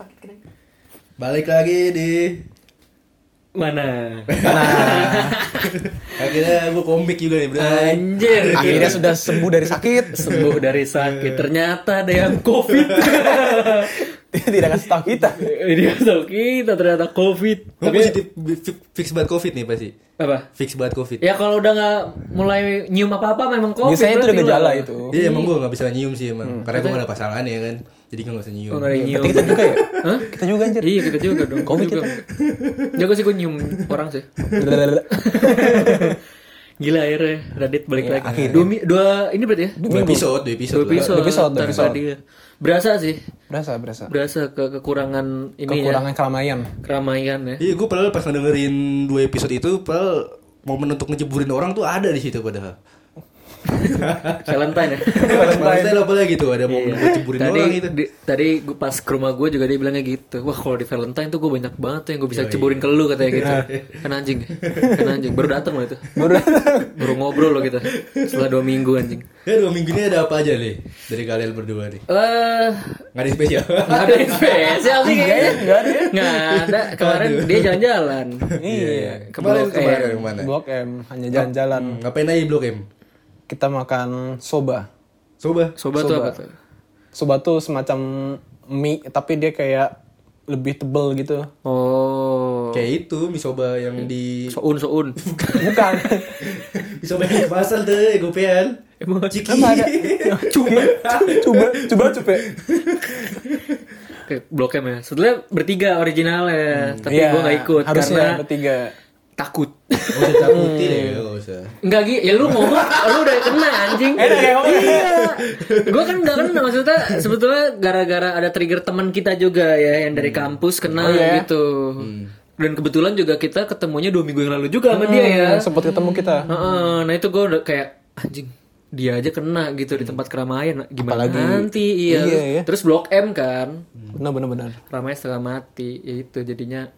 sakit kan Balik lagi di mana? Akhirnya gue komik juga nih, Bro. anjir. Akhirnya sudah sembuh dari sakit. sembuh dari sakit. Ternyata ada yang covid. Tidak kasih tahu kita. dia tahu kita ternyata covid. Gue positif fi- fix banget covid nih pasti. apa? Fix banget covid. ya kalau udah nggak mulai nyium apa apa memang covid Biasanya itu udah gejala itu. Iya emang gue gak bisa nyium sih emang. Karena gue gak ada pasangan ya kan Jadi gue gak bisa nyium Oh, yang nyium. Kita juga ya? Hah? Kita juga anjir. Iya kita juga dong. Covid juga. Jago sih gue nyium orang sih. Gila akhirnya Radit balik Iya, lagi. akhirnya. Dua, dua ini berarti ya? Dua episode, dua episode Dua episode. Dua episode, dua episode. dia. Berasa sih. Berasa, berasa. Berasa ke kekurangan ini Kekurangan keramaian. ya. Keramaian ya. Iya gue padahal pas ngedengerin dua episode itu Padahal momen untuk ngejeburin orang tuh ada di situ padahal Valentine ya. Valentine apa lagi tuh ada momen buat jeburin tadi, orang gitu di- tadi gue pas ke rumah gue juga dia bilangnya gitu. Wah kalau di Valentine tuh gue banyak banget tuh yang gue bisa ceburin ke lu katanya gitu. kan anjing, kan anjing. Baru datang loh itu. Baru Baru ngobrol loh kita. Setelah dua minggu anjing. Ya dua minggu ini ada apa aja nih Dari kalian berdua nih Eh, Gak ada spesial nggak ada yang spesial sih kayaknya. Enggak ada? Nggak ada. Kemarin dia jalan-jalan. Iya. Kemarin Blok kemarin M. ke mana Blok M hanya jalan-jalan. Ngapain aja Blok M Kita makan soba. Coba Sobat tuh Soba. apa tuh? Soba tuh semacam mie tapi dia kayak lebih tebel gitu. Oh. Kayak itu mie soba yang di Soun soun. Bukan. Mie soba yang di pasar tuh Gopean Emang Ciki Emang ada? Coba coba coba coba. Oke, Blok M ya. Sebenarnya bertiga originalnya, tapi Iya, gue nggak ikut harusnya karena bertiga. Takut. Gak usah takutin ya Gak usah Enggak Gi, ya lu ngomong, lu udah kena anjing. Ya ngomong. Iya. Gue kan udah kena maksudnya sebetulnya gara-gara ada trigger teman kita juga ya yang dari kampus kena Oh, iya? gitu. Dan kebetulan juga kita ketemunya dua minggu yang lalu juga sama dia ya. Hmm, Sempat ketemu kita. Heeh, nah itu gue udah kayak anjing dia aja kena gitu di tempat keramaian gimana Apalagi- nanti iya, iya, iya. terus blok M kan Benar benar benar. ramai setengah mati ya itu jadinya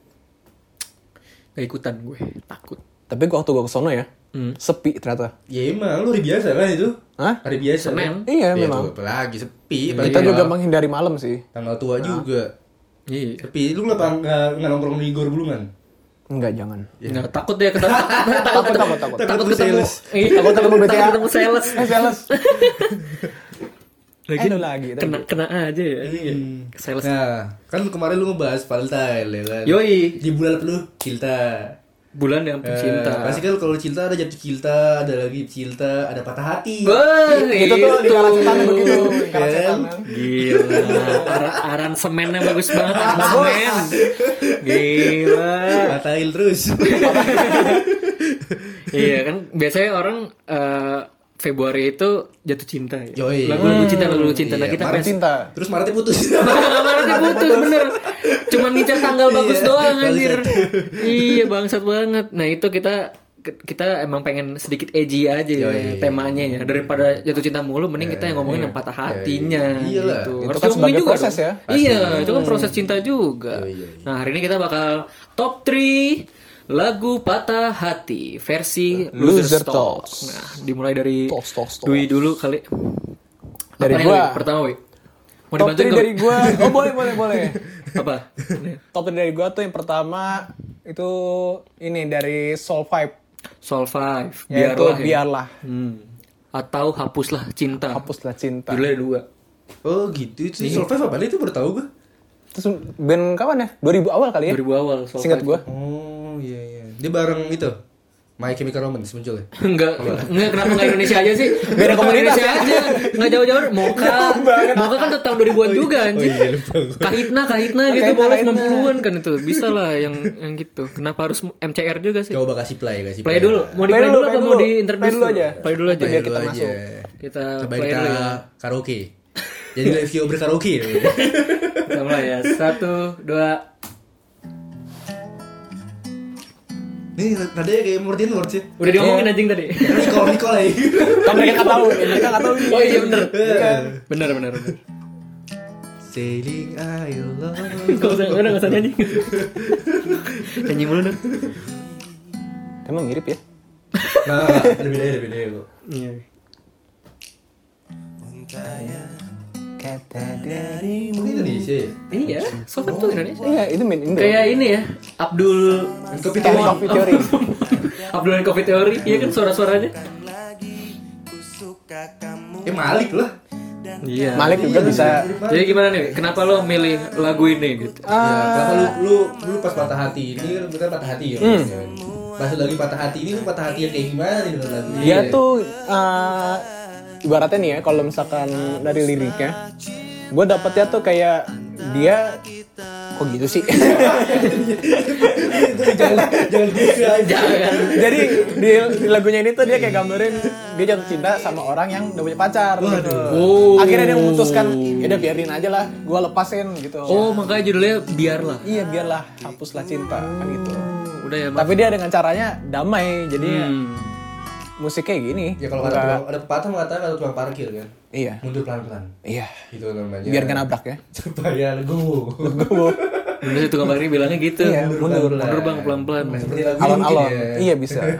gak ikutan gue takut Tapi gua waktu gua ke sono ya, Hmm. sepi ternyata. Ya emang lu hari biasa kan itu Hah? Hari biasa Senin. kan? Iya, Ya, memang. tuh, apalagi sepi apalagi Kita juga menghindari malam sih. Tanggal tua juga iya Tapi lu kenapa nggak nggak nongkrong di Gor Bulungan? Enggak, jangan. Nggak, takut dia ketemu takut takut takut, takut. takut Takut ketemu sales. iya Takut ketemu BTA. takut ketemu sales Eh, sales. lagi Eh, lu lagi. tadi. kena kena aja ya sales Nah, kan kemarin lu ngebahas Valentine ya kan? yoi Di bulan lu? Cinta. bulan yang Eh, cinta pasti kan kalau cinta ada jatuh cinta, ada lagi cinta, ada patah hati. Wah, Itu tuh di karansetan begitu. Di Kan? Gila, Ar- aran semennya bagus banget aran semen. Gila. Patahin terus. Iya kan biasanya orang eh, Februari itu jatuh cinta ya. Yoi. Lagu-lagu cinta, lagu cinta. Nah, kita Maret pes- cinta. terus Maretnya putus. Kemarin putus bener. Cuman ngincer tanggal bagus Iya, doang bangsat. anjir. iya bangsat banget. Nah itu kita kita emang pengen sedikit edgy aja ya temanya ya daripada jatuh cinta mulu mending kita yang ngomongin yang patah hatinya gitu. Itu Harus kan juga proses dong. ya. Iya, itu kan proses cinta juga. Nah, hari ini kita bakal top 3 lagu patah hati versi Loser Loser Talk. Talks. Nah, dimulai dari Talks, talks, talks. Dwi dulu kali. Dari Apa nih, gua. Wi? Pertama, Wi. Mau Top dibantuin 3 nggak, dari gua. Oh, boleh boleh boleh. Apa? Top 3 dari gua tuh yang pertama itu ini dari Soul Vibe. Soul 5. Yaitu Biarlah. ya. biarlah. Hmm. Atau hapuslah cinta. Hapuslah cinta. Judulnya ada dua. oh gitu. Itu Survive apa? Itu baru tahu gue. Terus band kapan ya? 2000 awal kali ya? 2000 awal Soul Singkat 5. gua. Oh iya iya. Dia bareng itu. My Chemical Romance muncul ya. Enggak, enggak kenapa enggak Indonesia aja sih? Beda komunitas Indonesia aja. Enggak jauh-jauh. Moka, Moka kan tetap 2000-an juga anjing. iya, lupa gua. Kahitna, Kahitna gitu Kahitna. 60-an kan itu. Bisa lah yang yang gitu. Kenapa harus MCR juga sih? Coba kasih play, kasih Play dulu. Mau di Play play dulu, apa play mau di Play dulu aja. Play dulu aja. Play Biar dulu kita masuk. Kita Coba play kita dulu ya. karaoke. Jadi live view berkaraoke. Kita mulai ya. Satu, dua. Nih nadanya kayak Martin Lord sih. Udah diomongin anjing tadi. Nicole Nicole ya. Kan mereka nggak tahu, mereka nggak tahu. Oh iya bener. Bener bener bener. Sailing I love. Gak usah, udah gak usah nyanyi. nyanyi mulu dong. Emang mirip ya? Nah, ada bedanya, ada bedanya kok. Iya. kata darimu. Ini Indonesia ya? Iya, Sobat tuh Indonesia. Iya, itu main Indo. Kayak ini ya, Abdul Kopi Teori. Coffee Theory. Abdul dan Coffee Theory, iya kan suara-suaranya. Eh Malik lah. Iya. Malik juga bisa. Jadi gimana nih? Kenapa lo milih lagu ini gitu? Ya, kenapa lu, lu lu pas patah hati ini kan bukan patah hati ya? Pas lu lagi patah hati ini lu patah hati yang kayak gimana nih lagu? Dia tuh eh, ibaratnya nih ya kalau misalkan dari liriknya, gue dapetnya tuh kayak dia kok gitu sih. jangan jangan. Jadi di, di lagunya ini tuh dia kayak gambarin dia jatuh cinta sama orang yang udah punya pacar gitu. Oh. Akhirnya dia memutuskan, ya udah biarin aja lah, gue lepasin gitu. Oh, makanya judulnya Biarlah. Iya biarlah hapuslah cinta kan gitu. Udah ya. Tapi dia dengan caranya damai, jadi Hmm. Musik kayak gini. Ya kalau Nggak- tukang, ada pepatah mengatakan kalau tukang parkir kan, Iya, mundur pelan-pelan. iya. Gitu namanya. Biar gak nabrak ya. supaya legowo. Dulu sih tukang parkir bilangnya gitu. Iya, mundur. Mundur bang pelan-pelan. Seperti lagu Alon-alon. ya. Iya bisa.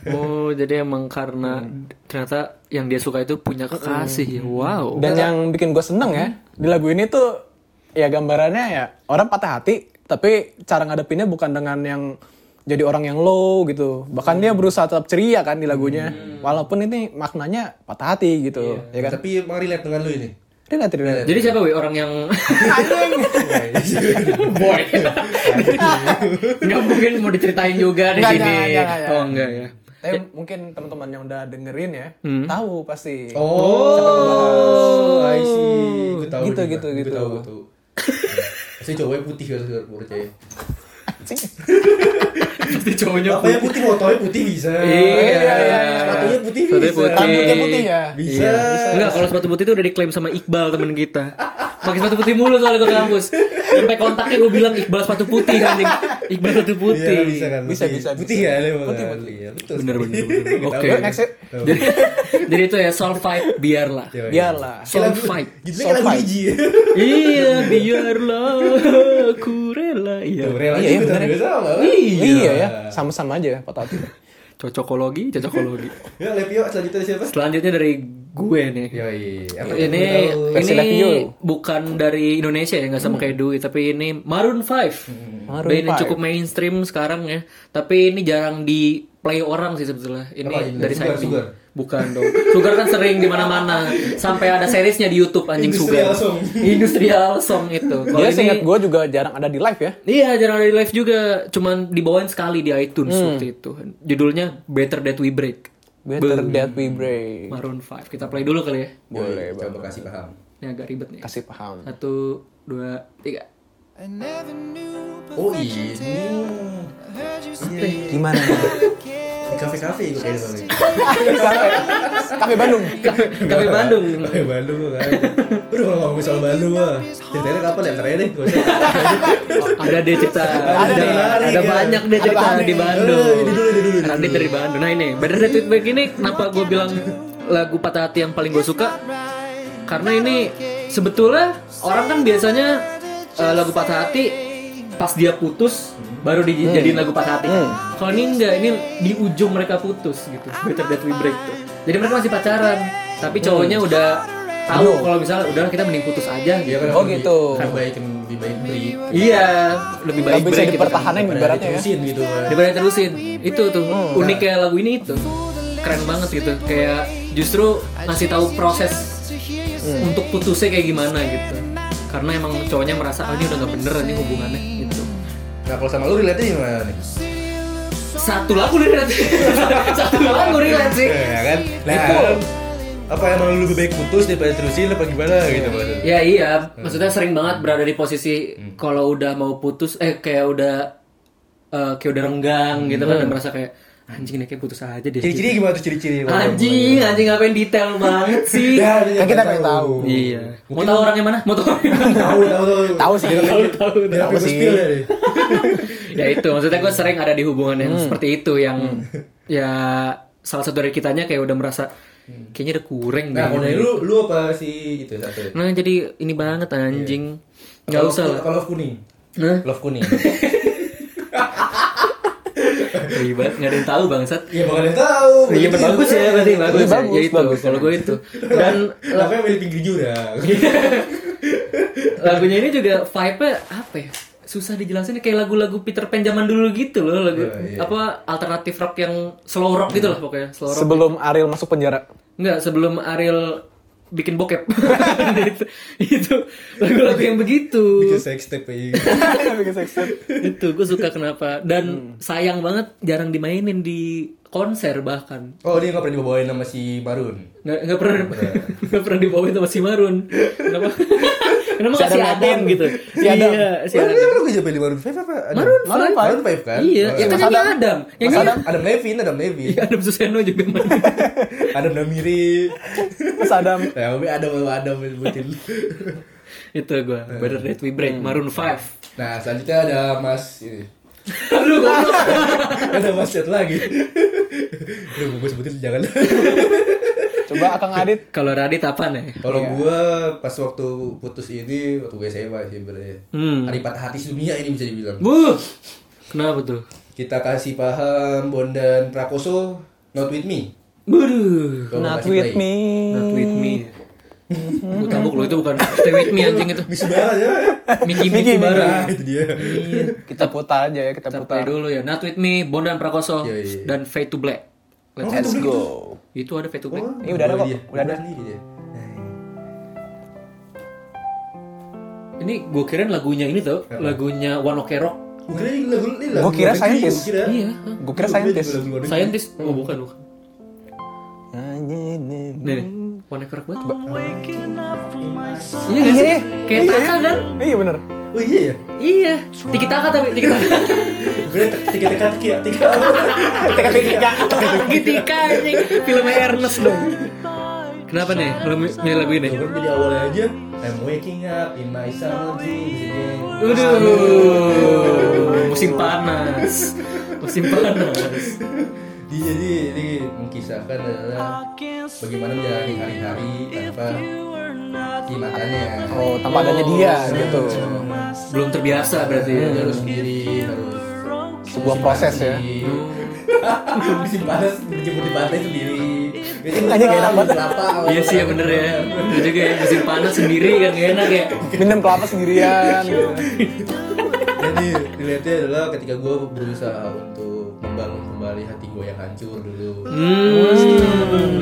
Oh, jadi emang karena ternyata yang dia suka itu punya kekasih. Wow. Dan yang bikin gue seneng ya di lagu ini tuh ya gambarannya ya orang patah hati, tapi cara ngadepinnya bukan dengan yang jadi orang yang low gitu. Bahkan dia berusaha tetap ceria kan di lagunya, walaupun ini maknanya patah hati gitu, ya kan? Tapi emang relate dengan lu ini. Relate, relate. Jadi siapa weh orang yang boy? Nggak mungkin mau diceritain juga di sini. jangan, jangan, jangan. Oh enggak ya. Tapi mungkin teman-teman yang udah dengerin ya, tahu pasti. Oh, I see. Gue tahu. Gitu, juga. gitu, Gue gitu. tahu, gue tahu. Pasti cowoknya putih kan gue percaya. Pasti cowoknya Bapaknya putih, motornya putih bisa. Iya. Sepatunya putih Sepatunya bisa. putih. Rambutnya putih ya. Bisa. Enggak, kalau sepatu putih itu udah diklaim sama Iqbal temen kita. Pakai sepatu putih mulu soalnya ke kampus. Sampai kontaknya gue bilang Iqbal sepatu putih anjing. Iqbal sepatu putih. Iya, bisa kan. Bisa, putih. bisa, Putih ya. Putih, kan? putih. Iya, betul. Bener bener. bener. Oke. Jadi jadi itu ya soul fight biarlah. Iya, iya. Biarlah. Soul fight. Gitu Soul kan lagu. Iya, biarlah aku rela. Iya. Rela Iya, iya, bener tapi ya. sama. Iya ya, sama-sama aja patah hati. Cocokologi, cocokologi. Ya, Lepio selanjutnya siapa? Selanjutnya dari gue nih. Yoi. Apa Ini ini Levio. bukan dari Indonesia ya nggak sama kayak Dwi tapi ini Maroon 5 Maroon band yang 5. cukup mainstream sekarang ya tapi ini jarang di play orang sih sebetulnya ini Apa ini? dari Sugar, B. Sugar? Bukan dong Sugar kan sering di mana-mana sampai ada seriesnya di YouTube anjing Industrial Sugar song. industrial song itu kalau Dia ini seingat gue juga jarang ada di live ya. Iya jarang ada di live juga Cuman dibawain sekali di iTunes waktu itu Judulnya Better That We Break Better that we break. Maroon 5 Kita play dulu kali ya Boleh, Yoi, Coba kasih paham. Ini agak ribet nih Kasih paham. Satu, dua, tiga. Oh ini. Gimana? Di kafe-kafe itu kayaknya soalnya. Kafe Bandung. Kafe Bandung. Kafe Bandung kan. Udah kalau ngomong soal Bandung mah. Ceritanya kapan ya? Aja deh. Ada deh cerita. Ada, Ada, banyak deh cerita di. Bandung. Ini dulu, ini dulu, Radit dari Bandung. Nah ini, Better That We Break ini kenapa gue bilang lagu patah hati yang paling gue suka? Karena ini sebetulnya orang kan biasanya eh, lagu patah hati pas dia putus baru dijadiin lagu patah hati. Kalau ini enggak, ini di ujung mereka putus gitu. Better That We Break tuh. Jadi mereka masih pacaran, tapi cowoknya udah tahu kalau misalnya udah kita mending putus aja Iya gitu. kan Oh, lebih- gitu. Kan baik lebih baik beri. Iya, lebih baik Gak bisa break gitu kan. dipertahanin Daripada ibaratnya ya. diterusin gitu kan. daripada terusin itu tuh unik kayak lagu ini itu keren banget gitu kayak justru ngasih tahu proses untuk putusnya kayak gimana gitu karena emang cowoknya merasa oh ini udah nggak bener nih hubungannya gitu Nah kalau sama lu relate gimana nih? satu lagu relate satu lagu relate sih Ya kan? Nah, Itu. apa emang lu lebih baik putus daripada terusin apa gimana gitu maksudnya? ya iya maksudnya sering banget berada di posisi kalau udah mau putus eh kayak udah eh, kayak udah renggang gitu kan dan merasa kayak anjing ini kayak putus aja deh Ciri-ciri gimana tuh ciri-ciri? anjing anjing ngapain detail banget sih Ya, Kan kita pengen tahu. Iya. Mau tahu orangnya mana? Mau tahu? Tahu tahu tahu. Tahu sih. Tahu tahu. Tahu aku sih. Ya ya itu maksudnya gue sering ada di hubungan yang seperti itu yang ya salah satu dari kitanya kayak udah merasa kayaknya udah kurang Nah, dari lu lu apa sih itu satu? Nah jadi ini banget anjing. Nggak Kalau- usah lah. Kalau love kuning. Nah, Love kuning. Ribet, nggak ada yang tahu bangsat. Ya bakal yang tahu. Iya bagus ya berarti bagus. ya. bagus, ya itu bagus. kalau gue itu. Dan Makanya milih pinggir jurang. lagunya ini juga vibe-nya apa ya? Susah dijelasin kayak lagu-lagu Peter Pan zaman dulu gitu loh lagu Oh, iya. apa alternatif rock yang slow rock gitu lah pokoknya slow rock Sebelum Ariel masuk penjara. Enggak, sebelum Ariel bikin bokep. itu, itu lagu-lagu yang begitu. Bikin sex tape aja. Bikin sex tape. itu gue suka kenapa dan sayang banget jarang dimainin di konser bahkan Oh dia nggak pernah dibawain sama si Marun. nggak nggak pernah nggak pernah dibawain sama si Marun kenapa kenapa Si nggak si Adam Adam Levine. gitu Si Adam. iya si Adam dia lu gak pilih Maroon 5 apa? Adam? Maroon Maroon five. Maroon 5 kan? iya Oh, ya kan Mas nyanyi Adam. Adam yang Adam, Adam Levine, Adam Levine. Iya, Adam Suseno juga main Adam Namiri. Mas Adam. Ya, tapi Adam sama Adam sebutin. itu gue Better That We Break Maroon 5 Nah, selanjutnya ada Mas ini. Aduh, goblok. ada Mas Chat lagi. Lu gue sebutin jangan. Coba Akang Adit. kalau Radit apa nih Kalau gua pas waktu putus ini waktu gue SMA sih sebenarnya. Hmm. Hari patah hati dunia ini bisa dibilang. bu kenapa tuh Kita kasih paham Bondan Prakoso Not With Me. Buduh Kalau Not with play. me. Not with me. Gue tabuk lo itu bukan stay with me anjing itu. Bisa banget ya. Miki Miki. Nah, itu dia. Kita putar aja ya, kita Kita putar. dulu ya. Not with me, Bondan Prakoso Iya, iya. dan Fade to Black. Let's Let's itu go. Itu ada Fade to Black. Oh, Ini udah ada kok, dia. udah ada. sendiri dia. Ini gue kirain lagunya ini tuh, lagunya One Ok Rock. Gua kira ini lagu ini lagu Gua kira scientist. gua kira. Iya. Gue kira negeri. Scientist? Oh bukan bukan. Nih, Ok Rock banget. Iya gak Iya, sih? iya. Kayak Iya, Taka kan? Iya bener. Oh iya ya. Iya. Tiki Taka tapi Tiki Taka. Gue tiga tiga tiga tiga. Teka-teka. Gitika anjing. Filmnya Ernest dong. Kenapa nih? Lo milih lagu ini? Kan jadi awalnya aja I'm waking up in my summer dreams again. Waduh, musim panas. Musim panas. Dia jadi ini mengkisahkan adalah bagaimana menjalani hari-hari tanpa kimatannya. Oh, tanpa adanya dia gitu. Belum terbiasa berarti. Dia harus sendiri harus Sebuah proses ya. musim panas berjemur di pantai sendiri. Biasanya gak enak banget. Iya sih ya bener ya. Itu juga ya musim panas sendiri kan gak enak ya. Minum kelapa sendirian gitu. Jadi dilihatnya adalah ketika gue berusaha untuk membangun kembali hati gue yang hancur dulu. Hmm.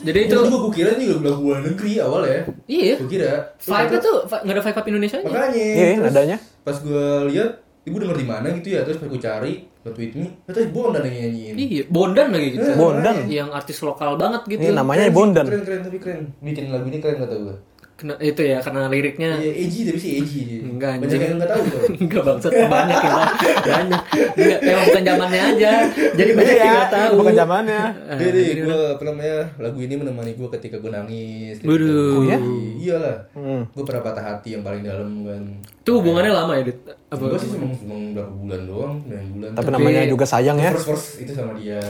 Jadi itu Itu gue kira ini lagu luar negeri awal ya. iya. Gue kira. Vibe itu nggak ada vibe Indonesia nya. Makanya. Iya, terus nadanya. Pas gue lihat, ibu denger di mana gitu ya. Terus pas gue cari, Not With Me, ternyata Bondan yang nyanyiin. Iya, Bondan lagi gitu. Bondan. Yang artis lokal banget gitu. Ini namanya Keren sih, Bondan. Keren, keren, tapi keren. Bikin lagu ini keren kata gue. Kena, itu ya karena liriknya Iya, edgy tapi sih edgy. dia. Enggak, Banyak yang nggak tahu tuh. Enggak bangsat banyak yang tahu. banyak. Enggak, emang bukan zamannya aja. Jadi banyak yang enggak tahu. Bukan zamannya. Eh, Jadi gue apa namanya lagu ini menemani gue ketika gue nangis. Waduh. Oh, ya? Iyalah. Hmm. Gue pernah patah hati yang paling dalam kan. Itu hubungannya lama ya, Dit? Apa? Gue sih cuma cuma berapa bulan doang, 9 bulan. Tapi namanya juga sayang ya. First first itu sama dia.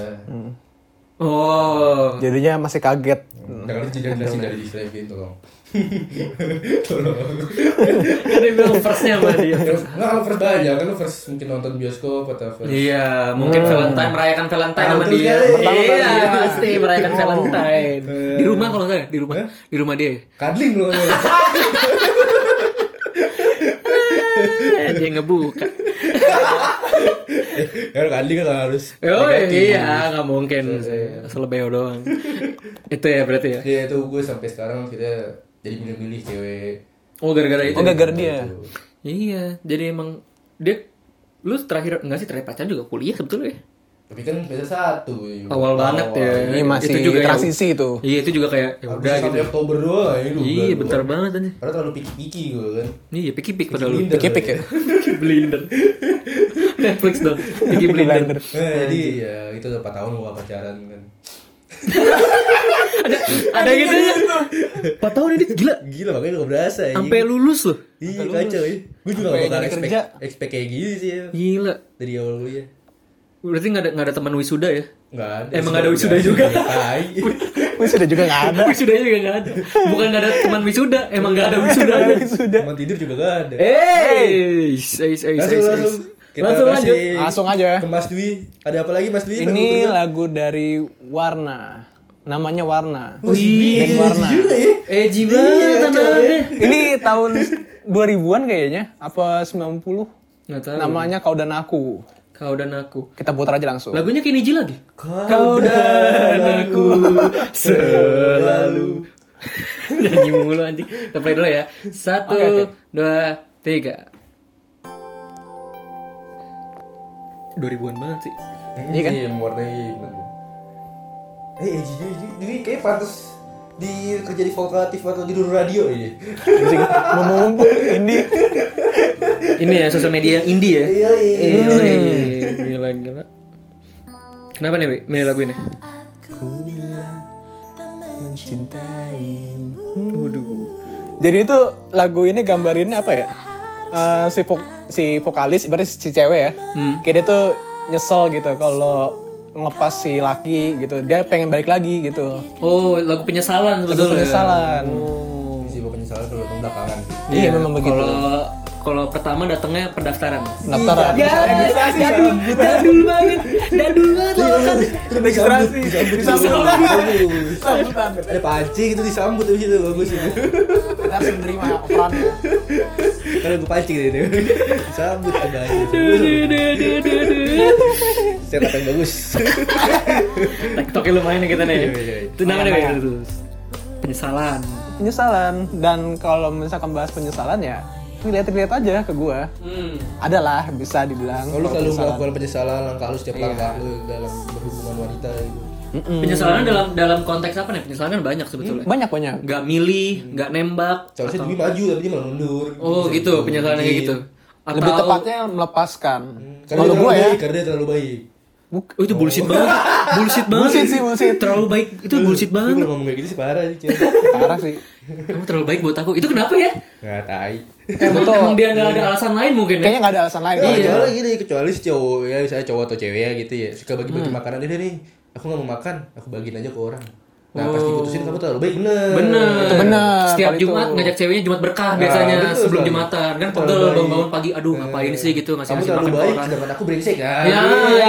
Oh. Jadinya masih kaget. Jangan itu jadi jelasin dari gitu tolong. tolong. Kan dia bilang first-nya sama dia. Nggak kalau first banyak kan lu first mungkin nonton bioskop atau first. Iya, mungkin Valentine merayakan Valentine Ah, sama dia. Iya, pasti merayakan Valentine. Eh. Di rumah kalau saya, di rumah, di rumah dia. Kadling lu. Dia ngebuka. ya kadling kan harus. Oh negatif. iya, nggak mungkin. Asal beo doang. Itu ya berarti ya. Iya itu gue sampai sekarang kita jadi milih-milih cewek. Oh gara-gara itu. Oh, gara-gara dia. Iya, jadi emang dia lu terakhir enggak sih terakhir pacaran juga kuliah sebetulnya ya? Tapi kan beda satu. ya. Awal banget ya. Ini masih Itu juga transisi itu. Iya, itu juga kayak ya Udah gitu. sampai Oktober doang dua Iya, bentar banget aja. Karena terlalu piki-piki gue kan. Iya, picky pick padahal lu. Pikir-pikir ya. Blinder. Netflix dong. Picky Blinder. Nah, jadi ya itu udah 4 tahun gue pacaran kan. Ada gitu ya. 4 tahun ini gila. Gila makanya gak berasa ya. Sampai lulus loh. Iya kacau ya. Gue juga gak bakal expect, kerja. expect kayak gini sih ya. Gila. Dari awal kuliah. Berarti nggak ada nggak ada teman wisuda ya? Enggak ada. Emang nggak ada wisuda juga? Sudah juga nggak ada. Wisuda juga nggak ada. Bukan nggak ada teman wisuda, emang nggak ada wisuda. Teman tidur juga gak ada. Eh, Langsung langsung. Kita Langsung lanjut. Langsung aja. Ke Mas Dwi. Ada apa lagi Mas Dwi? Ini Lagu lagu dari Warna. Namanya Warna. Wih, Band Warna. ya? eh anaknya. Ini tahun 2000-an kayaknya, apa 90? Nggak tahu. Namanya Kau dan Aku. Kau dan aku. Kita putar aja langsung. Lagunya kayak Niji lagi. Kau dan aku selalu nyanyi mulu anjing. Kita play dulu ya. Satu, Oke, oke. dua, tiga. 2000-an banget sih. Iya kan? Iya, mewarnai. Eh, Eji Eji jadi kayak pantas di kerja di vokatif atau di Duru radio ini. Ngomong-ngomong ini Ini ya sosial media yang indie ya. Iya, iya. Eh, Gila, gila. Kenapa nih, milih lagu ini? Jadi itu lagu ini gambarinnya apa ya? Eh, si vo- si vokalis berarti si cewek ya. Kayak dia tuh nyesel gitu kalau ngepas si laki gitu. Dia pengen balik lagi gitu. Oh, lagu penyesalan Lagu sebetulnya. penyesalan. Si penyesalan kalau datang belakangan. Iya, memang begitu. Kalau kalau pertama datangnya pendaftaran. Pendaftaran. Ya, jadul, jadul banget, jadul banget loh kan. Registrasi. Disambut. Ada pancing itu disambut habis itu bagus itu. Harus menerima operannya. Karena gue pancing gitu. Disambut ada aja. Saya kata yang bagus. TikToknya lumayan nih kita nih. Iya, iya, iya. Itu namanya Wi, terus. Penyesalan. Penyesalan dan kalau misalkan bahas penyesalan ya lihat-lihat aja ke gua. Hmm. Adalah bisa dibilang. Kalau lu kalau melakukan penyesalan langkah lu setiap langkah lu dalam berhubungan wanita gitu. Penyesalan dalam dalam konteks apa nih? Penyesalan kan banyak sebetulnya. banyak banyak. Nggak milih, nggak nembak. Seharusnya demi maju tapi dia malah mundur. Oh gitu, penyesalan kayak gitu. Atau Lebih tepatnya melepaskan. Karena Kalau dia gua terlalu ya, baik, karena dia terlalu baik. Buk- Oh itu bullshit banget. Bullshit banget. Bullshit sih, bullshit. Terlalu baik. Itu bullshit Lu banget. kalau ngomong kayak gitu sih parah sih. Parah sih. Kamu terlalu baik buat aku. Itu kenapa ya? Nggak tai. Emang, betul. emang dia nggak ada alasan lain mungkin ya? Kayaknya nggak ada alasan lain. Iya. Iya. Kecuali gini, kecuali si cowok ya, misalnya cowok atau cewek ya gitu ya, suka bagi-bagi makanan dia nih. Aku nggak mau makan, aku bagiin aja ke orang. Nah, pas diputusin kamu terlalu baik bener. Bener. Itu bener, Setiap Jumat itu. ngajak ceweknya Jumat berkah biasanya betul, sebelum selalu. Jumatan kan pegel bangun-bangun pagi aduh ngapain sih gitu ngasih Kamu ngasih terlalu makan baik, orang. sedangkan aku brengsek ya. Ya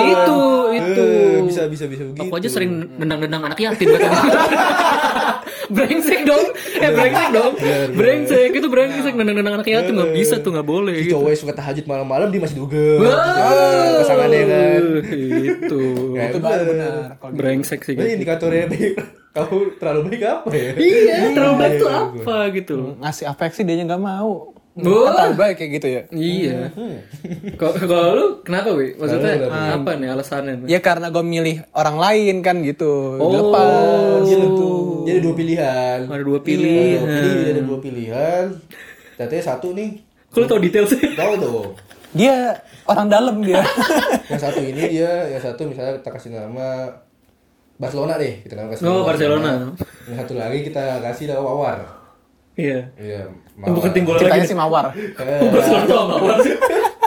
itu itu. Eh, bisa bisa bisa begitu. Aku aja sering nendang-nendang anak yatim. brengsek dong. Eh brengsek dong. Brengsek itu brengsek nendang-nendang anak yatim nggak bisa tuh nggak boleh Si gitu. cowok yang suka tahajud malam-malam dia masih dugem. Wah, pasangannya kan. Itu. Ya, Itu baru benar. Brengsek sih Ini gitu. indikatornya baik. Kamu terlalu baik apa ya? Iya, terlalu baik tuh apa gitu. ngasih afeksi dia nggak mau. Wah. Kan terlalu baik kayak gitu ya. Iya. Kalau kalau lu kenapa, Wi? Maksudnya Kenapa, apa nih alasannya? Ya karena gue milih orang lain kan gitu. Oh. Lepas gitu. Dia ada dua pilihan. Ada dua Ada pilihan. dua pilih, dia ada dua pilihan. Katanya satu nih, Kalau tau detail sih. tahu tuh. Dia orang dalam dia. Yang satu ini dia, yang satu misalnya kita kasih nama Barcelona deh, kita nama kasih Oh, nama Barcelona. Yang satu lagi kita kasih nama Mawar. Iya. Iya, Bukan tim bola Ceritanya lagi. si Mawar. Eh, Barcelona sama Mawar sih.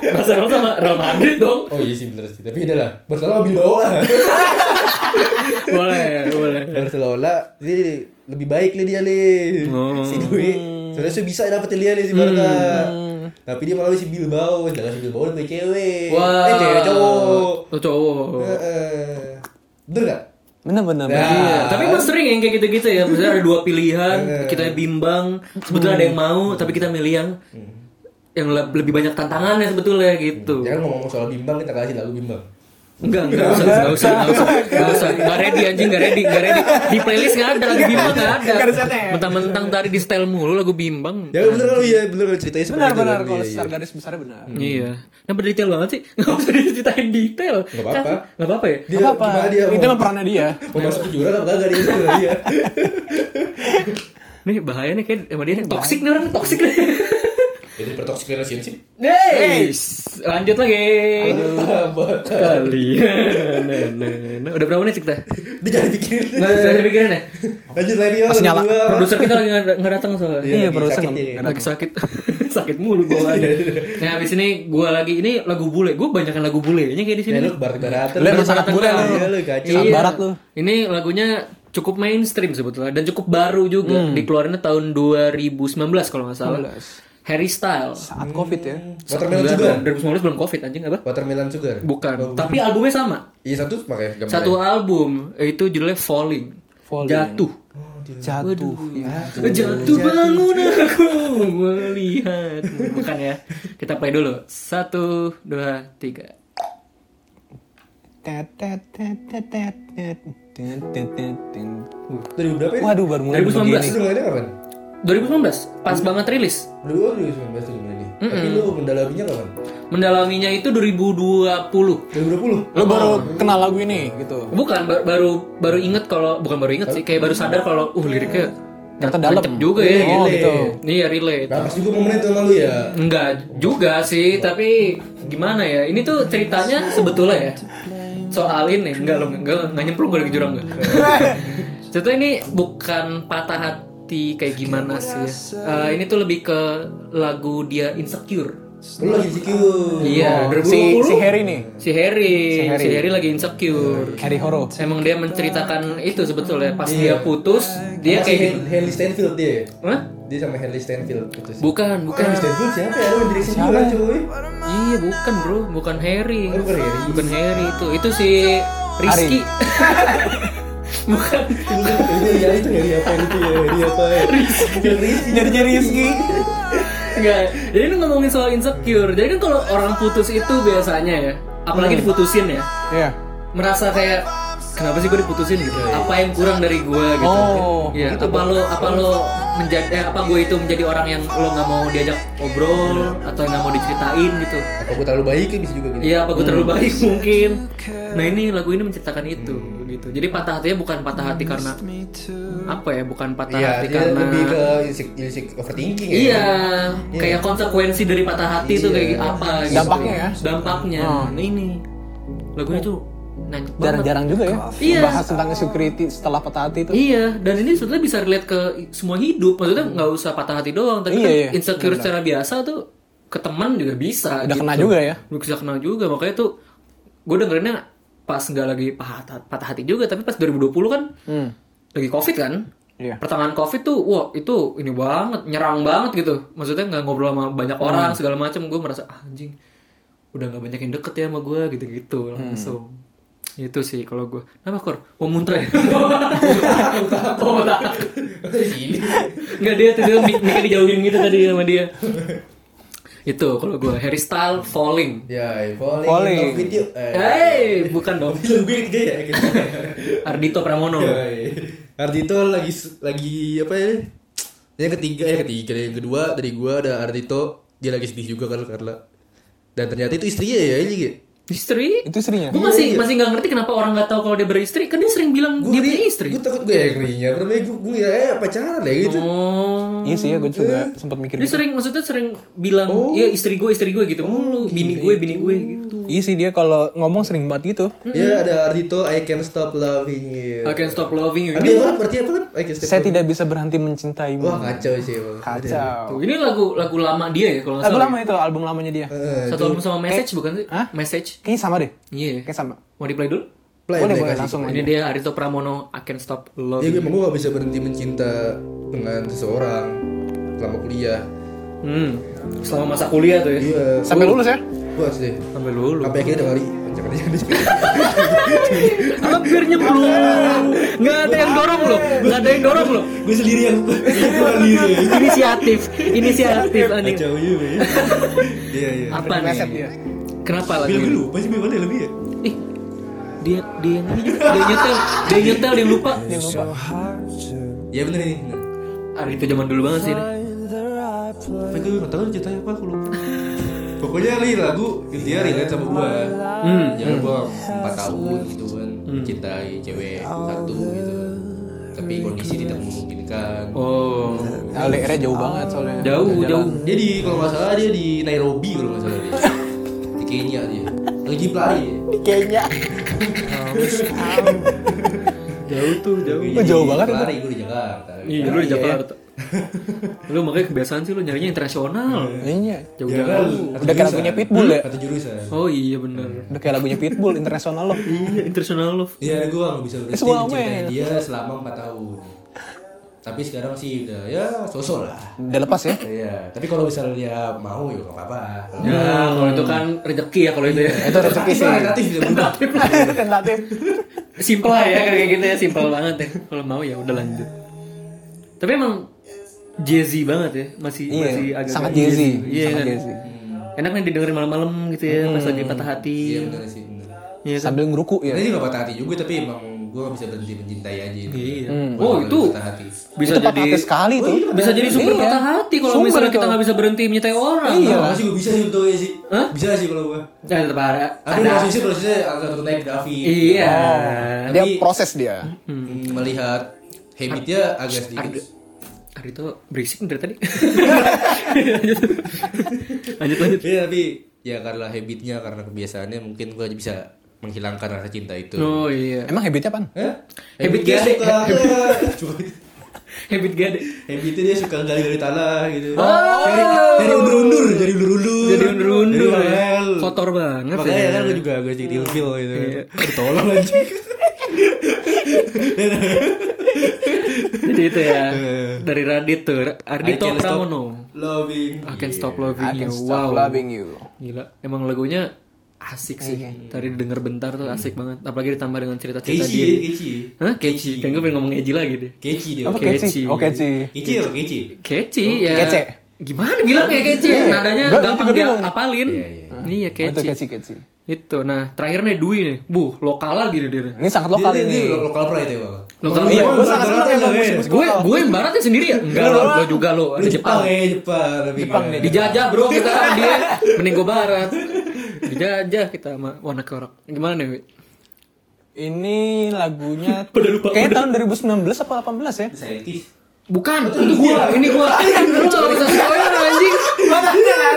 Barcelona sama Real Madrid dong. Oh iya sih bener sih, tapi beda lah. Barcelona mobil bawa lah. Boleh, boleh. Barcelona ini lebih baik nih dia nih. Oh. Si Dwi. Sebenarnya bisa dapetin dia nih si Barca. Tapi dia malah si Bilbao, sedangkan si Bilbao lebih cewek. Wah. Eh cewek cowok. Oh, cowok. Heeh. Bener gak? Bener-bener. Nah. Iya, tapi emang sering yang kayak gitu-gitu ya. Misalnya ada dua pilihan, kita bimbang, sebetulnya ada yang mau, tapi kita milih yang yang le- lebih banyak tantangannya sebetulnya gitu. Jangan ngomong soal bimbang kita kasih lagu bimbang. Enggak, enggak usah, enggak usah, enggak usah, enggak usah, enggak ready anjing, enggak ready, enggak ready. Di playlist enggak ada lagu bimbang enggak ada. Mentang-mentang tadi di style mulu lagu bimbang. Ya bener kalau iya bener kalau ceritanya seperti itu. Benar-benar kan. kalau Iya, secara iya. garis besarnya benar. Iya. Nah, detail banget sih. Enggak usah diceritain detail. Nggak apa-apa. Enggak apa-apa ya? Dia Apa apa? gimana dia Itu mah perannya dia. mau masuk ke jurang apa kagak dia dia. Nih bahaya nih kayak sama dia nih toxic nih orang toxic nih. Jadi pertoxic relationship. Hey, lanjut lagi. Kalian. Udah berapa menit sih kita? dia jangan pikirin. Nggak ada pikiran ya? Lanjut lagi ya. Masih nyala. Produser kita lagi nggak nggak datang soalnya. Iya, Iya, lagi sakit dia. nggak lagi sakit sakit mulu gue lagi nah habis ini gue lagi ini lagu bule gue banyakan lagu bule nya kayak di sini Ya lu barat-baratan. Lu emang sangat bule lu. Iya lu. Sangat barat lu. ini lagunya cukup mainstream sebetulnya dan cukup baru juga dikeluarinnya tahun 2019 kalau nggak salah Harry Styles. Saat covid ya. Watermelon Enggak Sugar. dong, 2019 belum covid anjing apa? Watermelon Sugar. Bukan. Oh, Tapi albumnya sama. Iya satu pakai gambar. Satu album itu judulnya Falling. Falling. Jatuh. Jatuh. Ya. Jatuh bangun aku melihat. Bukan ya. Kita play dulu. Satu, dua, tiga. Tet, tet, tet, tet, tet, tet, tet, tet, tet, tet. Dari berapa ini? Waduh baru mulai 2019. begini. Itu mulainya kapan? 2019 pas banget rilis. Dulu 2019 tuh mulainya. Tapi lu mendalaminya kapan? Mendalaminya itu 2020. 2020. Lo baru kenal lagu ini gitu. Bukan ba- baru baru inget kalau bukan baru inget sih kayak baru sadar kalau uh liriknya Ternyata dalam. juga ya. Oh, gitu. Iya relate. Pas juga momen itu sama lu ya. Enggak juga sih, tapi gimana ya? Ini tuh ceritanya sebetulnya ya soal ini enggak lo enggak enggak nyemplung gue lagi jurang enggak. Sebetulnya ini bukan patah hati kayak gimana sih ya. Eh, ini tuh lebih ke lagu dia insecure. Lu lagi insecure. Iya, Si 2020. si Harry nih. Si Harry, si Harry. Harry, lagi insecure. Harry Horo. Emang dia menceritakan itu sebetulnya pas dia putus, dia Sama si kayak Hen- Henry Stanfield dia. Hah? Dia sama Henry Stanfield gitu sih. Bukan, bukan. Henry Stanfield siapa ya? Lu direksi juga cuy. Iya, bukan, Bro. Bukan Harry. Oh, bukan Harry. Bukan Harry itu. Itu si Rizky. bukan. Itu ya itu Harry apa itu ya? Harry apa? Rizky. Jadi Rizky. Enggak. Jadi ini ngomongin soal insecure. Jadi kan kalau orang putus itu biasanya ya, apalagi diputusin ya, Iya. merasa kayak kenapa sih gue diputusin gitu? Apa yang kurang dari gue gitu? Oh, Iya. apa lo apa lo menjadi eh, apa gue itu menjadi orang yang lo nggak mau diajak ngobrol atau nggak mau diceritain gitu? Apa gue terlalu baik ya bisa juga gitu. Iya, apa gue terlalu baik mungkin. Nah ini lagu ini menceritakan itu gitu. Jadi patah hatinya bukan patah hati karena apa ya? Bukan patah Iya, hati karena lebih ke insec- insec- overthinking ya. Iya, kayak konsekuensi dari patah hati itu Iya. kayak apa gitu. Dampaknya ya? Dampaknya. Nah ini lagunya tuh banget. Jarang-jarang juga ya. Iya. Bahas tentang insecurity setelah patah hati itu. Iya, dan ini sebetulnya bisa relate ke semua hidup. Maksudnya nggak usah patah hati doang, tapi Iya, kan iya. insecure secara biasa tuh ke teman juga bisa. Udah gitu. kena juga ya. Udah bisa kena juga, makanya tuh gue dengerinnya pas nggak lagi patah, patah hati juga, tapi pas 2020 kan Hmm. lagi covid kan. Iya. Pertengahan covid tuh, wah itu ini banget, nyerang banget gitu. Maksudnya nggak ngobrol sama banyak Hmm. orang segala macam. Gue merasa ah, anjing, udah nggak banyak yang deket ya sama gue gitu-gitu Hmm. Itu sih kalau gue. Kenapa kor? Mau muntah ya? oh, tak. Nggak dia tuh dia mic-nya dijauhin gitu tadi sama dia. itu kalau gue Harry Style Falling. Ya, falling, Falling. in love with you. Eh, Hey, bukan dong. Film gue ketiga ya. gitu. Ardito Pramono. Ya, iya. Ardito lagi lagi apa ya? Yang ketiga ya ketiga yang kedua dari gua ada Ardito dia lagi sedih juga kan karena dan ternyata itu istrinya ya ini gitu. Istri? Itu istrinya. Gue masih masih nggak ngerti kenapa orang nggak tahu kalau dia beristri. Kan dia sering bilang dia punya istri. Gue takut gue yang ngerinya karena gue gue ya eh, pacaran ya gitu. Oh. Iya sih ya, gue juga sempat mikir Dia gitu. sering maksudnya sering bilang, iya istri gue, istri gue gitu mulu, bini gue, bini gue gitu. Iya sih dia kalau ngomong sering banget gitu. Ya ada Ardito I can stop loving you. I can stop loving you. Ada Ini, orang berarti apa kan? I can stop. Saya tidak bisa berhenti mencintaimu. Wah kacau sih. Bang. Kacau. tuh, ini lagu lagu lama dia ya kalau nggak Lagu salah. lama itu album lamanya dia. Eh, Satu album sama message bukan sih? Hah? Message. Kayaknya sama deh. Iya. Kayak sama. Mau di play dulu? play, boleh play, boleh kasih. langsung Ini dia Arito Pramono I can stop Ya loving gue emang gue gak bisa berhenti mencinta dengan seseorang selama kuliah. Hmm. Selama masa kuliah tuh ya. Iya. Sampai lulus ya? Gue sih. Sampai lulu. Sampai akhirnya ada kali. Jangan jangan. Hampir nyemplung. Nggak ada yang dorong loh. Nggak ada yang dorong loh. Gue sendiri yang. Inisiatif. Inisiatif anjing. Kacau juga ya. Iya iya. Apa nih? Kenapa lagu Film ini? dulu, pasti film mana lebih ya? Ih, dia dia yang ini dia nyetel, dia nyetel dia lupa. Dia lupa. Iya bener ini. Hari itu zaman dulu banget sih ini. Tapi gue gak tau ceritanya apa aku lupa. Pokoknya li lagu dia relate sama gua. Hmm. Jangan gua 4 tahun gitu kan mencintai cewek satu gitu. Tapi kondisi tidak memungkinkan. Oh, LDR-nya jauh banget soalnya. jauh jauh. Dia di kalau nggak salah dia di Nairobi kalau nggak salah dia. Di Kenya dia. Lagi pelari. Di Kenya. Jauh tuh jauh. Oh, jauh banget. Pelari gue di Jakarta. Iya, lu di Jakarta. lu makanya kebiasaan sih lu nyarinya internasional. Iya. Jauh-jauh. Udah kayak lagunya Pitbull ya? Kata jurusan. Oh iya bener. Udah kayak lagunya Pitbull internasional loh. Iya, internasional love. Iya, gue gak bisa berhenti men. dia selama 4 tahun. Tapi sekarang sih udah ya sosok lah. Udah lepas ya? Iya, tapi kalau misalnya dia mau ya nggak apa-apa. Ya, kalau itu kan rezeki ya kalau itu ya. Itu rezeki sih. Relatif dia berubah. Tentatif. Simpel lah ya kayak gitu ya, simpel banget ya. Kalau mau ya udah lanjut. Tapi emang jazzy banget ya, masih Iya, masih agak sangat jazzy. Iya Sangat kan. jazzy. Enak nih didengerin malam-malam gitu ya, pas lagi patah hati. Iya benar sih. benar. Iya kan? Sambil ngerukuk ya. Ini juga patah hati juga tapi emang gue gak bisa berhenti mencintai aja. Iya. Gua Oh, itu patah hati. bisa itu patah jadi sekali tuh. bisa jadi sumber Iya. patah hati kalau misalnya itu. kita nggak bisa berhenti mencintai orang. Iya. Nah, sih gue bisa sih untuk sih. Hah? Bisa sih kalau gue. Ya, tetap ada. Tapi ada. prosesnya prosesnya agak turun naik David. Iya. Dia Tapi- proses dia. Hmm, Melihat habitnya agak sedikit. Arito berisik dari tadi. lanjut. lanjut lanjut. Iya tapi ya karena habitnya karena kebiasaannya mungkin gue bisa menghilangkan rasa cinta itu. Oh iya. Emang habitnya apa? Hah? Habit dia gade. suka Cuma- Habit gade. habitnya dia suka gali-gali tanah gitu. Dari dari undur-undur, dari undur-undur. Jadi undur-undur. Dari ya. mahal. Kotor banget Makanya ya. kan gue juga agak sedikit ilfil gitu. Iya. Anjing. Jadi itu ya. Eh. Dari Radit tuh. Ardito Pramono. Loving. I can stop loving I you. can stop Wow. loving you. Gila. Emang lagunya asik sih. Tadi denger bentar tuh asik banget. Apalagi ditambah dengan cerita-cerita Keci, dia. ya, keci. Hah? Keci. Kan gue pengen ngomong Eji lagi deh. Keci dia. Apa Oke, keci? Ci. Oh keci. Keci apa keci? Keci ya. Kece. Gimana bilang kayak keci? Nadanya Gua gampang dia apalin. Iya, iya. Iya Oh, itu keci. keci keci. Itu. Nah, terakhir nih Dwi nih. Bu, lokal lagi dia. Ini sangat lokal ini. Lokal pride ya bang. Lokal Iya, pride. gue sangat senang musik-musik Gue gue yang baratnya sendiri ya? Enggak lo, lo juga lo. Ada Jepang. Jepang ya Jepang. Dijajah bro kita kan dia. Mending gue barat. Dijajah kita sama warna korok. Gimana nih? Wi? Ini lagunya Udah lupa, kayak tahun 2019 apa 18 ya? Bukan, itu gua, ini gua. Lu nggak bisa spoiler anjing.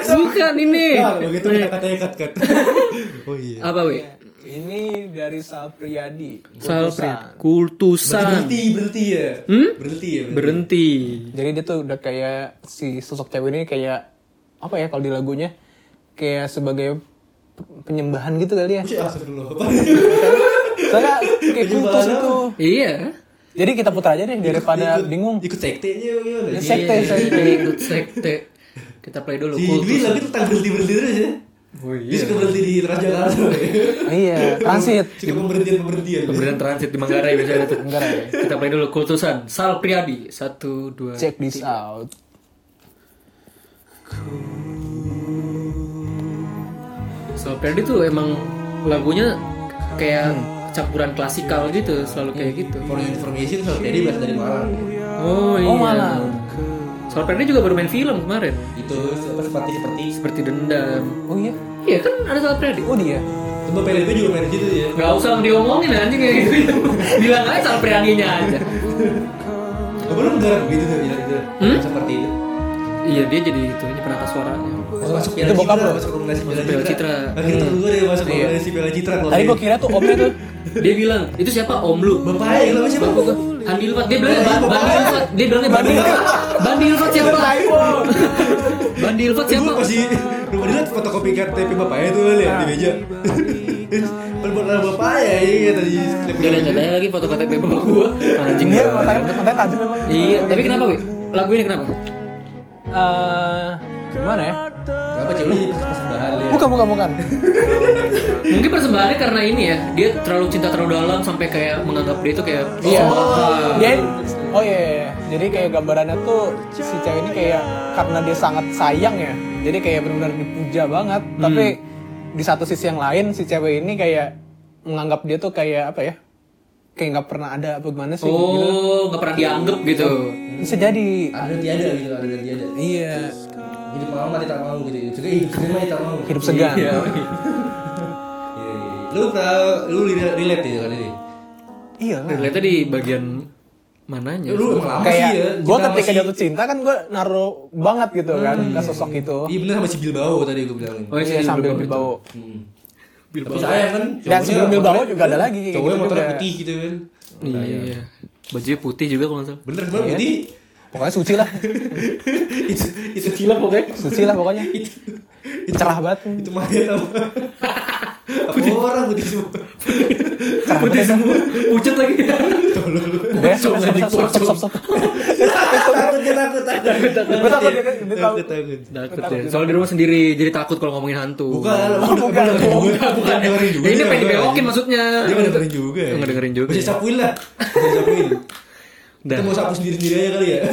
Bukan ini. Nah, begitu kata-katanya cut cut. Oh iya. Apa wi? Ini dari Sal Priadi. Salpri. Kultusan. Berhenti berhenti ya. Hmm? Berhenti ya. Berhenti. Jadi dia tuh udah kayak si sosok cewek ini kayak apa ya kalau di lagunya kayak sebagai penyembahan gitu kali ya. Asal dulu. Soalnya kayak kultus itu. Iya. Jadi kita putar aja deh daripada bingung. Ikut sekte aja ya. Ya, sekte, Iya, sekte. Ikut sekte. Kita play dulu Si Dwi lagi tentang berhenti berhenti terus ya. Oh Dia suka berhenti di Transjakarta. Iya, transit. Suka pemberhentian pemberhentian. Pemberian transit di Manggarai biasanya tuh. Manggarai. Kita play dulu kultusan. Sal Priadi. Satu, dua. Check this out. Sal Priadi tuh emang lagunya kayak campuran klasikal gitu. Selalu kayak gitu. For your information soal jadi berasal dari Malang. Oh iya. Oh, Malang. Sal Priadi juga baru main film kemarin. Itu seperti seperti Seperti dendam. Oh iya. Iya kan ada Sal Priadi. Oh dia. Coba PLB juga main di situ ya. Gak usah diomongin anjing kayak gitu. Bilang aja Sal Priadinya aja. Apa lu enggak gitu tuh bilang gitu. Hmm? Seperti itu. Iya dia jadi itu ini penata suaranya. Masuk masuk Itu bokap lo? masuk Masuk Piala Piala Citra. Citra. Akhirnya temen gue deh masuk Iya. rekomendasi Piala Citra Tadi gua kira tuh omnya tuh. Dia bilang itu siapa om lu? Bapaknya yang namanya siapa? Bapak gua Andi Ilfat dia bilangnya Ba- Bandi Ilfat dia bilangnya Bandi Ilfat Bandi Ilfat siapa Bandi Ilfat siapa Gue masih rumah dia liat fotokopi KTP bapaknya tuh lihat di meja. Benar bapaknya iya tadi. Dia lihat ada lagi foto KTP bapak gua anjing Dia banget. matanya matanya tajam memang. iya tapi kenapa wi lagu ini kenapa Eh, gimana ya? Kenapa cewek ini persembahan lihat? Bukan bukan bukan. mungkin persembahannya karena ini ya dia terlalu cinta terlalu dalam sampai kayak menganggap dia itu kayak Iya. oh, Dia Oh iya, iya, iya. jadi kayak gambarannya tuh si cewek ini kayak karena dia sangat sayang ya, jadi kayak benar-benar dipuja banget. Tapi di satu sisi yang lain si cewek ini kayak menganggap dia tuh kayak apa ya? Kayak nggak pernah ada apa gimana sih? gitu. oh nggak pernah dianggap gitu Bisa jadi. Ada dan tiada gitu, ada dan tiada. Iya. Hidup mau mati tak mau gitu. Juga hidup segan mati tak mau. Hidup segan. Iya. Iya, iya, iya. Lu pernah lu relate ya kan ini? Iya. Relate di bagian mananya Lu emang lama Kayak sih ya. gue ketika masih- jatuh cinta kan gue naruh banget gitu kan ke sosok itu. Iya bener sama si Bilbao tadi gue bilang. oh Iya sambil Bilbao. Hmm. Bilbao. Tapi sayang kan. Dan sebelum Bilbao juga ada lagi Cowoknya gitu motornya juga. putih gitu kan. iya bajunya putih juga kalau nggak salah Bener bener putih. Pokoknya suci lah. itu itu gila pokoknya Suci lah pokoknya. itu Cerah banget. itu mayat apa? Apa orang putih semua? Putih semua, pucet lagi. Udah, stop, stop, stop, stop, stop, stop. takut takut takut takut takut takut takut Takut. Soalnya di rumah sendiri, jadi takut kalau ngomongin hantu. bukan bukan bukan bukan dengerin juga ini pengen dibelokin maksudnya. dia nggak dengerin juga Nggak dengerin juga. bisa sapuin lah bisa sapuin Dah. kita mau sapu sendiri sendiri aja kali ya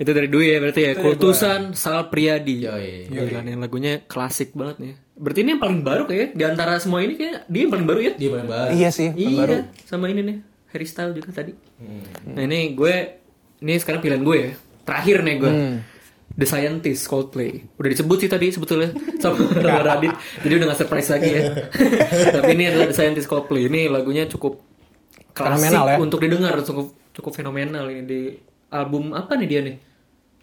Itu dari Dwi ya berarti ya. Kultusan Sal Priadi. Yoi. Gila nih lagunya klasik banget nih. Berarti ini yang paling baru kayak di antara semua ini kayak dia yang paling baru ya? dia paling baru Iya sih, Iya, baru. sama ini nih Harry Style juga tadi. Hmm. Nah ini gue, ini sekarang pilihan gue ya. Terakhir nih gue. The Scientist Coldplay. Udah disebut sih tadi sebetulnya sama sama Radit. Jadi udah gak surprise lagi ya. Tapi ini adalah The Scientist Coldplay. Ini lagunya cukup klasik Fenomenal ya. untuk didengar, cukup cukup fenomenal ini di album apa nih dia nih?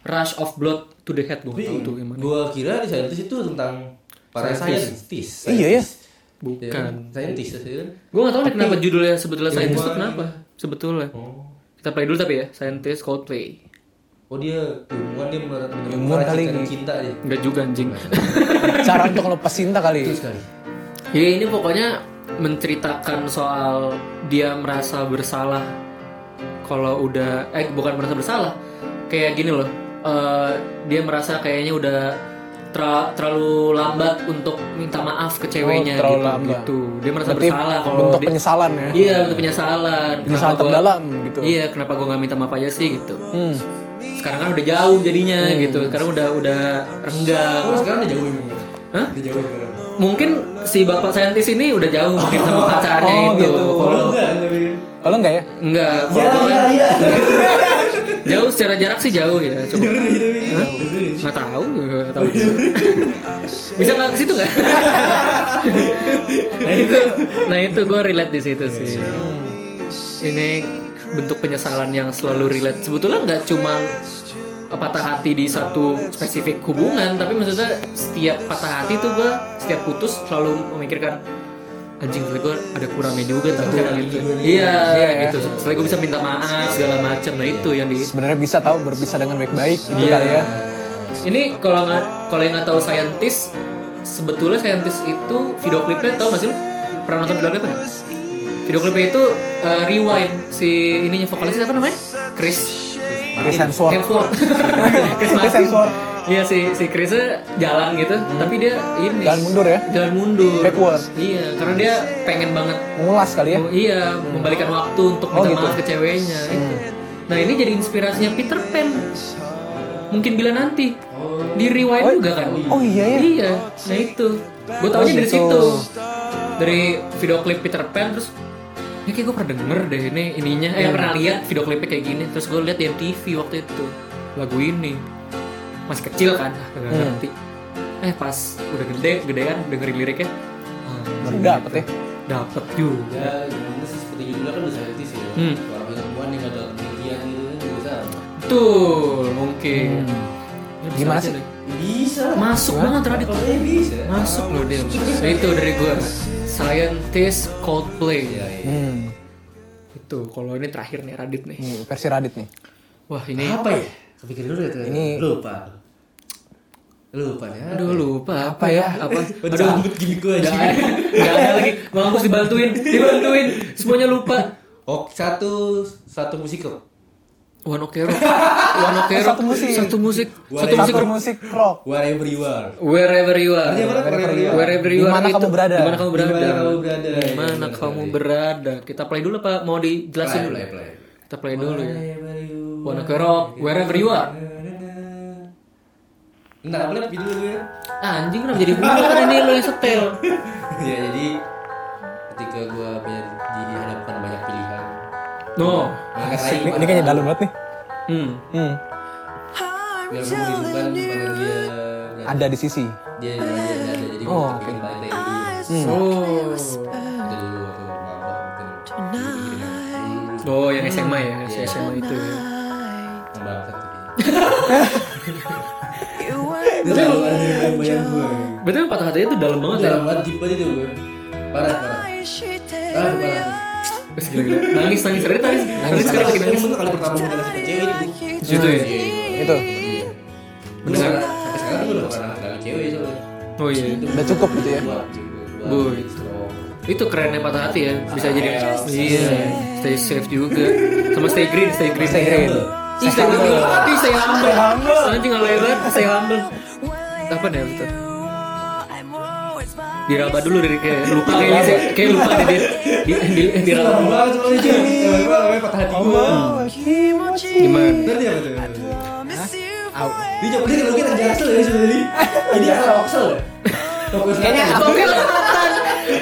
Rush of Blood to the Head gue tahu tuh gimana. gue kira di scientist itu tentang para scientist Iya, ya. Bukan. scientist Gue gak tahu nih kenapa judulnya sebetulnya Scientist itu kenapa? Sebetulnya. oh Kita play dulu tapi ya, Scientist Coldplay. oh dia ilmuwan dia Ilmuwan kali cinta dia Enggak juga anjing. Cara untuk lepas cinta kali. itu sekali Ya ini pokoknya menceritakan soal dia merasa bersalah kalau udah eh bukan merasa bersalah kayak gini loh eh, dia merasa kayaknya udah tra- terlalu lambat untuk minta maaf ke ceweknya Oh, terlalu gitu, lambat. gitu. dia merasa Berarti bersalah kalau bentuk dia- penyesalan ya. iya bentuk penyesalan Penyesalan Kenapa gua- terdalam gitu. iya kenapa gue nggak minta maaf aja sih gitu Hmm. sekarang kan udah jauh jadinya gitu sekarang udah udah renggang oh sekarang dia jauh ini Hah? dia jauh mungkin si bapak saintis ini udah jauh mungkin sama pacarnya Oh, itu. gitu. kalau enggak tapi Kalau enggak ya? enggak ya kalau ya ya. Jauh secara jarak sih jauh ya Hah? nggak tahu nggak tahu bisa nggak ke situ nggak? Nah itu nah itu gue relate di situ sih. Ini bentuk penyesalan yang selalu relate. Sebetulnya nggak cuma patah hati di satu spesifik hubungan tapi maksudnya setiap patah hati tuh gue setiap putus selalu memikirkan anjing gue ada kurangnya juga tuh gitu iya gitu setelah gue bisa minta maaf segala macam nah itu yang di Sebenarnya bisa tahu berpisah dengan baik-baik gitu Iya. kali ya. Ini kalau nggak kalau yang nggak tahu scientist, sebetulnya scientist itu video klipnya tahu nggak sih lu? Pernah nonton video klipnya? Video klipnya itu uh, rewind si ininya vokalisnya apa namanya? Chris. Chris Hemsworth. Chris. Hemsworth. Iya si si Chrisnya jalan gitu, tapi dia ini Jalan mundur ya? Jalan mundur. Backward. Iya, karena dia pengen banget Mengulas kali ya. Oh, iya, membalikan waktu untuk Oh, minta gitu. maaf ke ceweknya. itu. Nah ini jadi inspirasinya Peter Pan. Mungkin bila nanti di rewind juga kan? Oh iya ya. Iya, nah itu. Gue taunya dari gitu. situ. Dari video klip Peter Pan terus ya kayak gue pernah denger deh ini ininya eh pernah lihat video klipnya kayak gini terus gue lihat di MTV waktu itu lagu ini masih kecil kan nggak Hmm. ngerti eh pas udah gede gedean dengerin liriknya ah, Baru dapet ya. dapet juga ya gimana sih seperti judulnya kan udah scientist ya Hmm. orang ilmuwan yang ada penelitian gitu kan juga sama Betul, mungkin. Ya, bisa Hmm. Gimana aja sih? bisa Masuk banget Radit. bisa Masuk loh dia. Nah, itu dari gue. Scientist Coldplay. Iya, iya. Hmm. Itu kalau ini terakhir nih Radit nih. Nih, versi Radit nih. Wah, ini apa ya kepikiran dulu ya tuh. Ini- lupa lupa ya Aduh lupa apa ya? Apa? Aduh, Aduh. rambut gini gue aja. Gak ada, gak ada lagi. Mampus dibantuin, dibantuin. Semuanya lupa. Oh, satu satu musikal. One Ok Rock. One Ok Rock. Satu musik. Satu musik. Satu musik. Satu musik rock. Wherever you are. Wherever you are. Wherever you are. Wherever you are. Di mana itu- kamu berada. Di mana kamu berada. Di mana kamu berada. Di mana Iya, kamu benar. berada. Kita play dulu Pak. Mau dijelasin dulu. play, play. Kita play dulu ya. Wherever you Wanna ke rock, wherever you are. Entar apa lihat video gue ya? Ah, anjing kenapa jadi gue kan ini lo yang setel. ya jadi ketika gue pilihan. No. Maka Ini, ini kayaknya dalam banget nih. Hmm. Hmm. biar dia Ada di sisi. dia dia dia dia ada jadi Oh, dulu. Hmm. Oh. Oh, yang SMA ya, si SMA itu ya. gue. Betul patah hatinya itu dalam banget ya. Dalam banget deep banget itu gue. Parah parah. Parah parah. Terus gila-gila. Nangis nangis Radit nangis. Nangis sekarang lagi nangis. Itu kali pertama gue kasih ke cewek itu. Di situ ya. Itu. Bener. Sampai sekarang gue udah pernah nggak cewek soalnya. Oh iya. Itu Udah cukup gitu ya. Boy. Itu kerennya patah hati ya. Bisa jadi iya. Stay safe juga. Sama stay green, stay green. Stay green. Ih, stay humble. Ih, stay humble. Anjing nggak lebar, stay humble. Apa nih itu? Diraba dulu dari kayak lupa kayaknya sih. Kayak lupa dia. Di, di, diraba. namanya patah hati gua Gimana? Ngerti apa tuh? Hah? Dia coba dia kalau kita jaksel ya sebenarnya Ini apa oksel ya? Kayaknya Tokyo Selatan.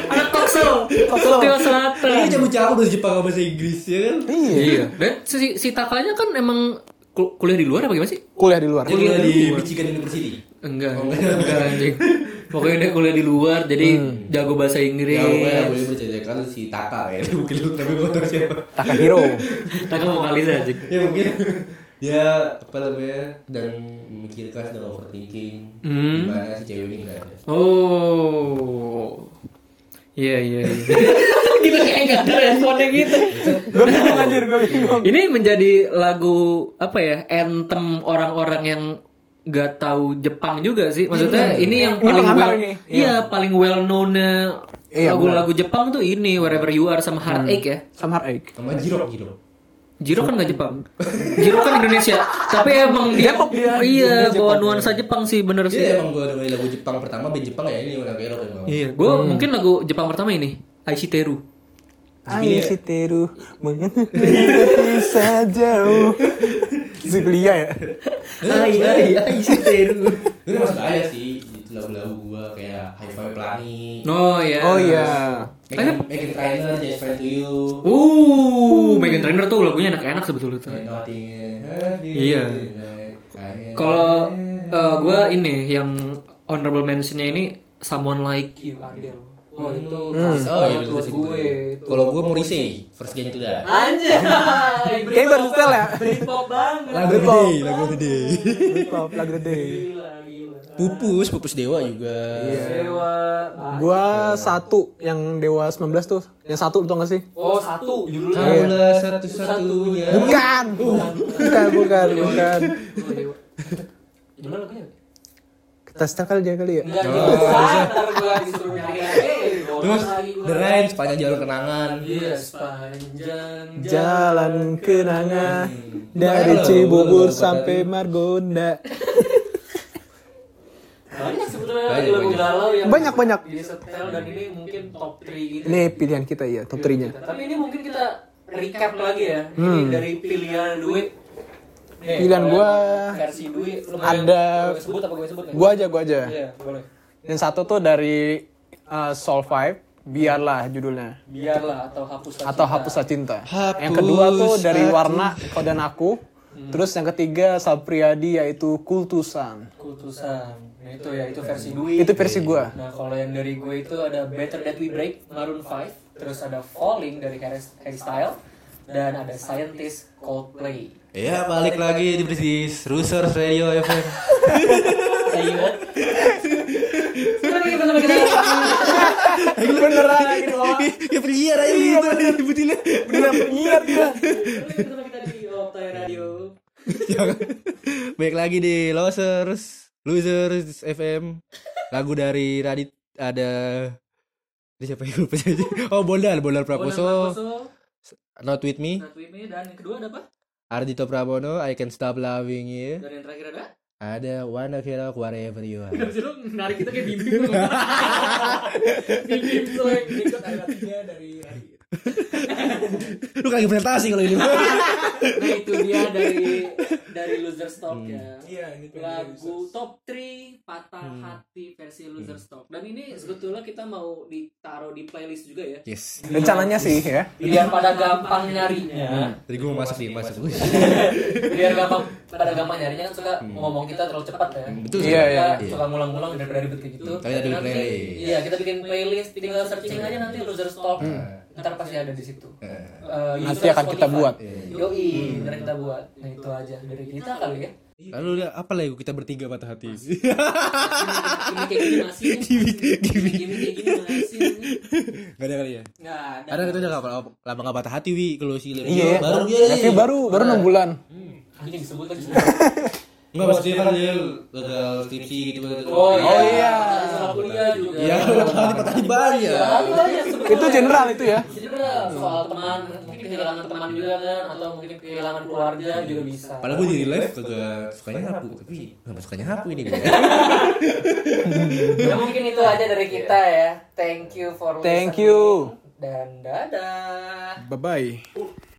Anak Toksel. Tokyo Selatan. Ini cabut-cabut bahasa Jepang bahasa Inggris ya kan? Iya. Dan si, si Takanya kan emang kul- kuliah di luar apa gimana sih? Kuliah di luar. Dia kuliah di Michigan University Enggak, enggak anjing. Pokoknya dia kuliah di luar, jadi jago bahasa Inggris. Ya gue boleh berceritakan si Taka ya Mungkin lu tapi gue tau siapa. Taka mau kali anjing. Ya mungkin dia apa namanya dan memikirkan sedang overthinking Hmm. gimana si cewek ini nggak ada Oh. Iya, iya, iya. Kita kayak enggak ada responnya gitu. Gue bingung anjir, gue bingung. Ini menjadi lagu apa ya? Anthem orang-orang yang gak tahu Jepang juga sih. Maksudnya ini yang Ini paling well, ini. iya paling well known Iya, lagu-lagu Jepang tuh ini Wherever You Are sama Heartache ya. Sama Heartache. sama Jiro Jiro Jiro kan gak Jepang. Jiro kan Indonesia. Tapi emang dia, Depok dia. iya bawa nuansa Jepang sih bener sih. Iya emang gue dengerin lagu Jepang pertama band Jepang ya ini orang Ero emang Iya, gue mungkin lagu Jepang pertama ini Aishiteru. Ayo si Teru bisa jauh. Zulia ya. Ai ai Aishiteru. Itu masuk aja sih lagu-lagu gue kayak High Five Pelangi Oh ya. Oh iya. Megan, Megan Trainor Just Friend to You Uh, Megan Trainor tuh lagunya enak-enak sebetulnya tuh. Iya. Kalau uh, gue ini yang honorable mentionnya ini Someone Like You Adele. Oh itu Oh iya buat gue. Kalau gue Morrissey First Game to Die Anjay. Kayaknya baru setel ya. Britpop banget. Lagu gede Lagu gede Pop lagu gede. Gila, gila. Pupus Pupus Dewa juga Dewa. Gua satu yang Dewa 19 tuh. Yang satu lu tau gak sih? Oh satu judulnya. Kaulah satu-satunya Bukan. Bukan, bukan, bukan. Oh, Dewa. Gimana lagunya? Setel kali aja kali ya. Enggak gitu. Ntar gua disuruh nyari lagi. Terus gua. The Rain sepanjang jalur kenangan Iya, sepanjang Jalan kenangan dari Halo, Cibubur sampai Margonda. Banyak sebetulnya Banyak, lagu banyak. galau yang Banyak, banyak. di setel dan ini mungkin top 3 gitu. Ini pilihan kita ya, top 3-nya. Tapi ini mungkin kita recap lagi ya. Ini dari pilihan Dwi. Nih, Pilihan yang versi Dwi lu mau ada- gue sebut apa gue sebut nih? Gua aja, gua aja. Iya, boleh. Yang satu tuh dari uh, Soul 5, biarlah judulnya. Biarlah atau hapuslah Atau hapuslah cinta. Hapus yang kedua tuh dari aku. warna kau dan aku. Terus yang ketiga Sapriadi yaitu Kultusan. Kutusan. Nah, itu ya, itu versi Dwi. Itu versi gua. Nah, kalau yang dari gue itu ada Better That We Break Maroon 5, terus ada Falling dari Harry Harry Styles dan ada Scientist Coldplay. Ya balik lagi di British Rusers Radio FM Ayo. Sekarang kita sama kita. Beneran lagi di bawah. Ya penyiar aja gitu Dibutinnya Beneran penyiar dia. Kita sama kita di Optai Radio. Baik lagi di Losers Losers FM Lagu dari Radit Ada Ini siapa yang lupa aja Oh Bondal Bondal Prakoso Prakoso, Not With Me Not With Me, dan yang kedua ada apa? Ardito Prabono I Can Stop Loving You Dan yang terakhir ada? Ada Wanna Feel Like Wherever You Are Gak sih lu narik kita kayak bimbing Bimbing tuh yang ikut ada tiga dari Radit. Lu lagi presentasi kalau ini Nah itu dia dari dari Loser Stock ya. Iya, ini tuh Lagu top 3 patah hati versi Loser Stock. Dan ini sebetulnya kita mau ditaruh di playlist juga ya. Yes Rencananya sih ya. Biar pada gampang nyarinya. Tadi gue mau masak nih Masak Biar gampang pada gampang nyarinya kan suka ngomong kita terlalu cepat ya. Betul Iya, Kita iya. Iya. suka ngulang-ngulang daripada ribet kayak gitu. Tapi ada di Nanti- playlist. Iya, kita bikin playlist, tinggal searching aja nanti Loser Stock. Ntar pasti ada di situ. Eh, Nanti user akan kita buat. Yoi, ntar kita buat. Nah itu aja dari kita kali ya. Lalu apa lagi kita bertiga patah hati Ini kayak gini masih. Gimik kayak gini masih. Gak ada kali ya Nggak ada. Karena kita udah gak lama gak patah hati Wi Kalau si Leo Iya. baru baru baru 6 bulan. Anjing disebut lagi. Enggak maksudnya kan dia gagal skripsi gitu gitu. Oh, Oh, iya. Masalah kuliah juga. Iya, banyak. Tapi banyak sebenarnya. Itu general itu ya. General soal teman, mungkin kehilangan teman juga kan atau mungkin kehilangan keluarga juga bisa. Padahal gue di real life kagak sukanya hapu, tapi nggak sukanya hapu ini gue. Ya mungkin itu aja dari kita ya. Thank you for Thank listening. you. Dan dadah. Bye bye.